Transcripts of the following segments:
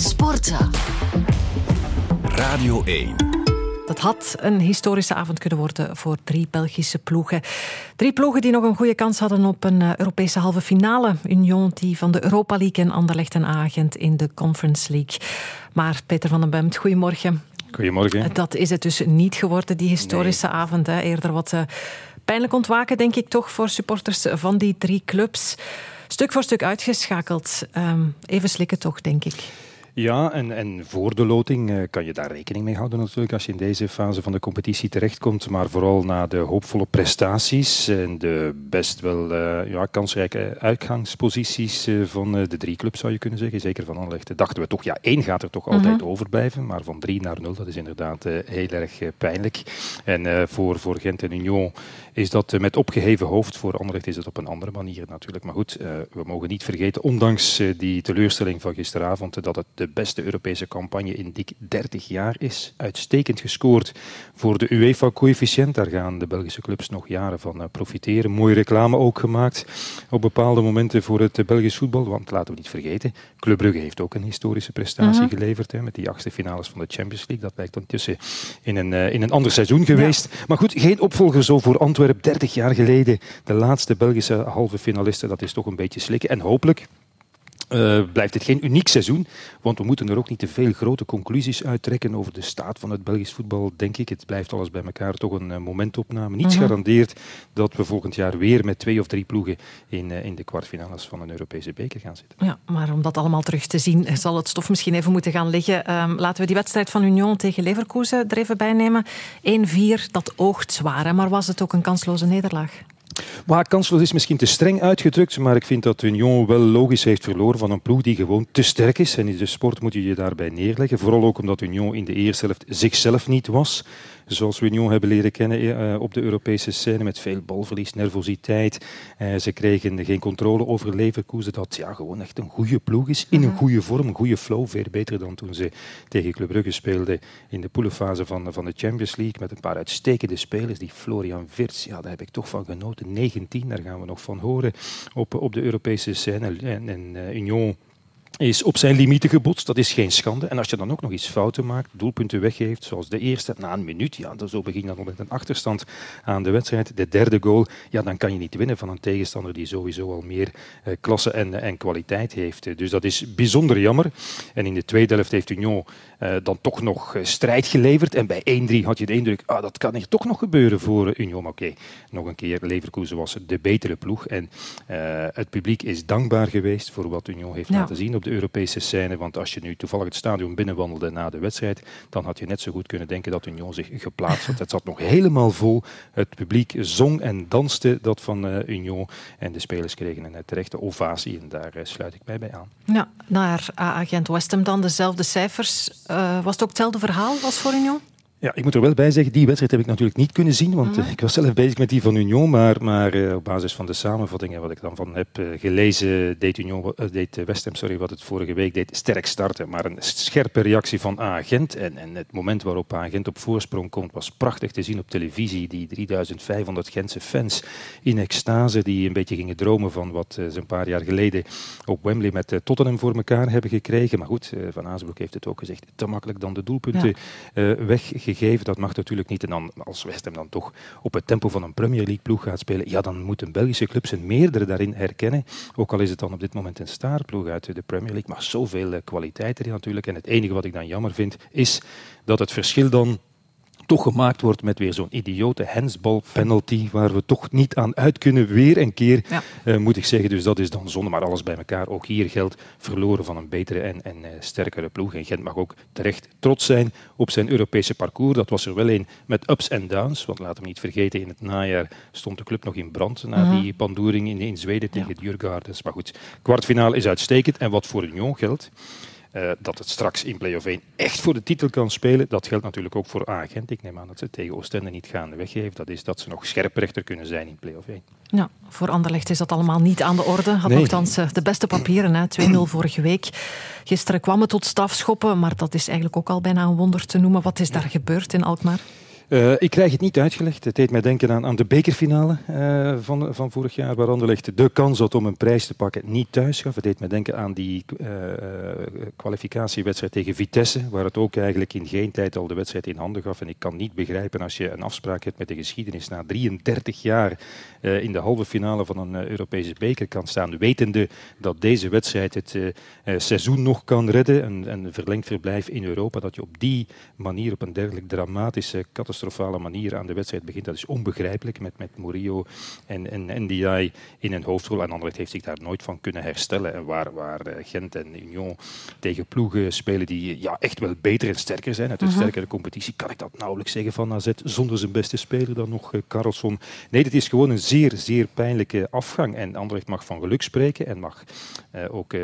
Sporten. Radio 1. Dat had een historische avond kunnen worden voor drie Belgische ploegen. Drie ploegen die nog een goede kans hadden op een eh, Europese halve finale. Union die van de Europa League en Anderlecht een agent in de Conference League. Maar Peter van den Bemt, goedemorgen. Goedemorgen. Dat is het dus niet geworden, die historische avond. Hè. Eerder wat uh, pijnlijk ontwaken, denk ik toch, voor supporters van die drie clubs. Stuk voor stuk uitgeschakeld. Um, even slikken toch, denk ik. Ja, en, en voor de loting uh, kan je daar rekening mee houden natuurlijk als je in deze fase van de competitie terechtkomt. Maar vooral na de hoopvolle prestaties en de best wel uh, ja, kansrijke uitgangsposities uh, van de drie clubs zou je kunnen zeggen. Zeker van Anderlecht dachten we toch, ja één gaat er toch altijd mm -hmm. overblijven. Maar van drie naar nul, dat is inderdaad heel erg pijnlijk. En voor, voor Gent en Union is dat met opgeheven hoofd. Voor Anderlecht is het op een andere manier natuurlijk. Maar goed, we mogen niet vergeten, ondanks die teleurstelling van gisteravond, dat het de beste Europese campagne in dik 30 jaar is. Uitstekend gescoord voor de UEFA-coëfficiënt. Daar gaan de Belgische clubs nog jaren van profiteren. Mooie reclame ook gemaakt op bepaalde momenten voor het Belgisch voetbal. Want laten we niet vergeten, Club Brugge heeft ook een historische prestatie uh -huh. geleverd. Hè, met die achtste finales van de Champions League. Dat lijkt ondertussen in een, uh, in een ander seizoen geweest. Ja. Maar goed, geen opvolger zo voor Antwerpen 30 jaar geleden. De laatste Belgische halve finalisten. Dat is toch een beetje slikken. En hopelijk uh, blijft het geen uniek seizoen, want we moeten er ook niet te veel grote conclusies uittrekken over de staat van het Belgisch voetbal, denk ik. Het blijft alles bij elkaar toch een uh, momentopname. Niets -huh. garandeert dat we volgend jaar weer met twee of drie ploegen in, uh, in de kwartfinales van een Europese beker gaan zitten. Ja, maar om dat allemaal terug te zien, zal het stof misschien even moeten gaan liggen. Um, laten we die wedstrijd van Union tegen Leverkusen er even bij nemen. 1-4, dat oogt zwaar, hè? maar was het ook een kansloze nederlaag? Maar kansloos is misschien te streng uitgedrukt, maar ik vind dat Union wel logisch heeft verloren van een ploeg die gewoon te sterk is. En in de sport moet je je daarbij neerleggen. Vooral ook omdat Union in de eerste helft zichzelf niet was. Zoals we Union hebben leren kennen uh, op de Europese scène met veel balverlies, nervositeit. Uh, ze kregen geen controle over Leverkusen, dat ja, gewoon echt een goede ploeg is. In een goede vorm, een goede flow. Veel beter dan toen ze tegen Club Brugge speelden in de poelenfase van, van de Champions League. Met een paar uitstekende spelers. Die Florian Wirtz, ja, daar heb ik toch van genoten. 19, daar gaan we nog van horen op, op de Europese scène. En, en Union is op zijn limieten gebotst. Dat is geen schande. En als je dan ook nog eens fouten maakt, doelpunten weggeeft, zoals de eerste na een minuut, ja, dan zo begin je dan met een achterstand aan de wedstrijd. De derde goal, ja, dan kan je niet winnen van een tegenstander die sowieso al meer uh, klasse en, en kwaliteit heeft. Dus dat is bijzonder jammer. En in de tweede helft heeft Union uh, dan toch nog uh, strijd geleverd. En bij 1-3 had je de indruk, ah, dat kan hier toch nog gebeuren voor Union. Maar oké, okay, nog een keer, Leverkusen was de betere ploeg. En het publiek is dankbaar geweest voor wat Union heeft laten zien op de Europese scène. Want als je nu toevallig het stadion binnenwandelde na de wedstrijd, dan had je net zo goed kunnen denken dat Union zich geplaatst had. Het zat nog helemaal vol. Het publiek zong en danste dat van uh, Union. En de spelers kregen een terechte ovatie. En daar uh, sluit ik mij bij aan. Ja, naar agent West dan dezelfde cijfers. Was het ook hetzelfde verhaal als voor Union? Ja, ik moet er wel bij zeggen, die wedstrijd heb ik natuurlijk niet kunnen zien, want mm. uh, ik was zelf bezig met die van Union, maar, maar uh, op basis van de samenvattingen wat ik dan van heb uh, gelezen, deed, Union, deed West Ham sorry, wat het vorige week deed, sterk starten, maar een scherpe reactie van Agent en, en het moment waarop Agent op voorsprong komt was prachtig te zien op televisie, die 3500 Gentse fans in extase die een beetje gingen dromen van wat ze een paar jaar geleden op Wembley met Tottenham voor elkaar hebben gekregen, maar goed, Van Azenbroek heeft het ook gezegd, te makkelijk dan de doelpunten ja. weggegeven gegeven. Dat mag natuurlijk niet. En dan, als West Ham dan toch op het tempo van een Premier League ploeg gaat spelen, ja, dan moeten Belgische clubs een meerdere daarin herkennen. Ook al is het dan op dit moment een starploeg uit de Premier League, maar zoveel kwaliteit erin natuurlijk. En het enige wat ik dan jammer vind, is dat het verschil dan toch gemaakt wordt met weer zo'n idiote handsball penalty, waar we toch niet aan uit kunnen, weer een keer, ja. uh, moet ik zeggen. Dus dat is dan zonde, maar alles bij elkaar. Ook hier geldt verloren van een betere en, en uh, sterkere ploeg. En Gent mag ook terecht trots zijn op zijn Europese parcours. Dat was er wel een met ups en downs, want laten we niet vergeten, in het najaar stond de club nog in brand na die pandoering in, in Zweden tegen ja. Djurgardens. Maar goed, kwartfinale is uitstekend. En wat voor Union geldt, uh, dat het straks in play-off 1 echt voor de titel kan spelen. Dat geldt natuurlijk ook voor Agent. Ik neem aan dat ze tegen Oostende niet gaan weggeven. Dat is dat ze nog scherprechter kunnen zijn in play-off 1. Ja, voor Anderlecht is dat allemaal niet aan de orde. Had nee. nogthans uh, de beste papieren, 2-0 vorige week. Gisteren kwam het tot stafschoppen, maar dat is eigenlijk ook al bijna een wonder te noemen. Wat is daar gebeurd in Alkmaar? Uh, ik krijg het niet uitgelegd. Het deed mij denken aan, aan de bekerfinale uh, van, van vorig jaar, waar Anderlecht de kans had om een prijs te pakken, niet thuis gaf. Het deed mij denken aan die uh, kwalificatiewedstrijd tegen Vitesse, waar het ook eigenlijk in geen tijd al de wedstrijd in handen gaf. En ik kan niet begrijpen als je een afspraak hebt met de geschiedenis na 33 jaar in de halve finale van een Europese beker kan staan, wetende dat deze wedstrijd het seizoen nog kan redden, een, een verlengd verblijf in Europa, dat je op die manier, op een dergelijk dramatische, catastrofale manier aan de wedstrijd begint. Dat is onbegrijpelijk met, met Murillo en, en NDI in een hoofdrol. En Anderlecht heeft zich daar nooit van kunnen herstellen. En waar, waar eh, Gent en Union tegen ploegen spelen die ja, echt wel beter en sterker zijn. Uit een uh sterkere competitie kan ik dat nauwelijks zeggen van AZ zonder zijn beste speler dan nog uh, Carlson. Nee, dit is gewoon een zeer, zeer pijnlijke afgang. En Anderlecht mag van geluk spreken en mag uh, ook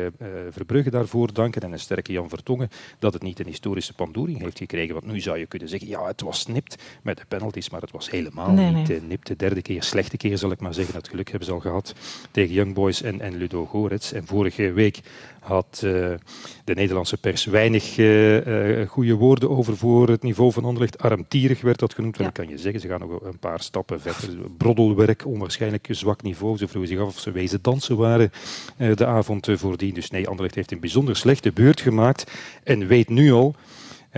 Verbrugge daarvoor danken en een sterke Jan Vertongen dat het niet een historische pandoering heeft gekregen. Want nu zou je kunnen zeggen, ja, het was nipt met de penalties, maar het was helemaal niet nee. nipt. De derde keer, slechte keer zal ik maar zeggen. Dat geluk hebben ze al gehad tegen Young Boys en, en Ludo Gorets. En vorige week had uh, de Nederlandse pers weinig uh, uh, goede woorden over voor het niveau van Anderlecht. Armtierig werd dat genoemd. Ja. Kan je zeggen, ze gaan nog een paar stappen verder. Broddelwerk, onwaarschijnlijk zwak niveau. Ze vroegen zich af of ze wezen dansen waren de avond voordien. Dus nee, Anderlecht heeft een bijzonder slechte beurt gemaakt en weet nu al eh,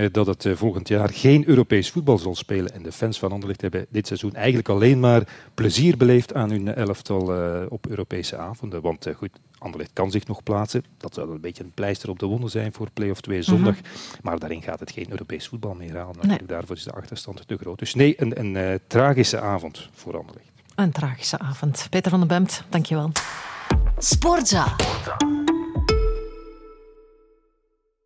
dat het eh, volgend jaar geen Europees voetbal zal spelen. En de fans van Anderlecht hebben dit seizoen eigenlijk alleen maar plezier beleefd aan hun elftal eh, op Europese avonden. Want goed, Anderlecht kan zich nog plaatsen. Dat zou een beetje een pleister op de wonden zijn voor play-off 2 zondag. Mhm. Maar daarin gaat het geen Europees voetbal meer halen. Nee. Daarvoor is de achterstand te groot. Dus nee, een, een tragische avond voor Anderlecht. Een tragische avond. Peter van den Bemt, dankjewel. Sportza. Sportza.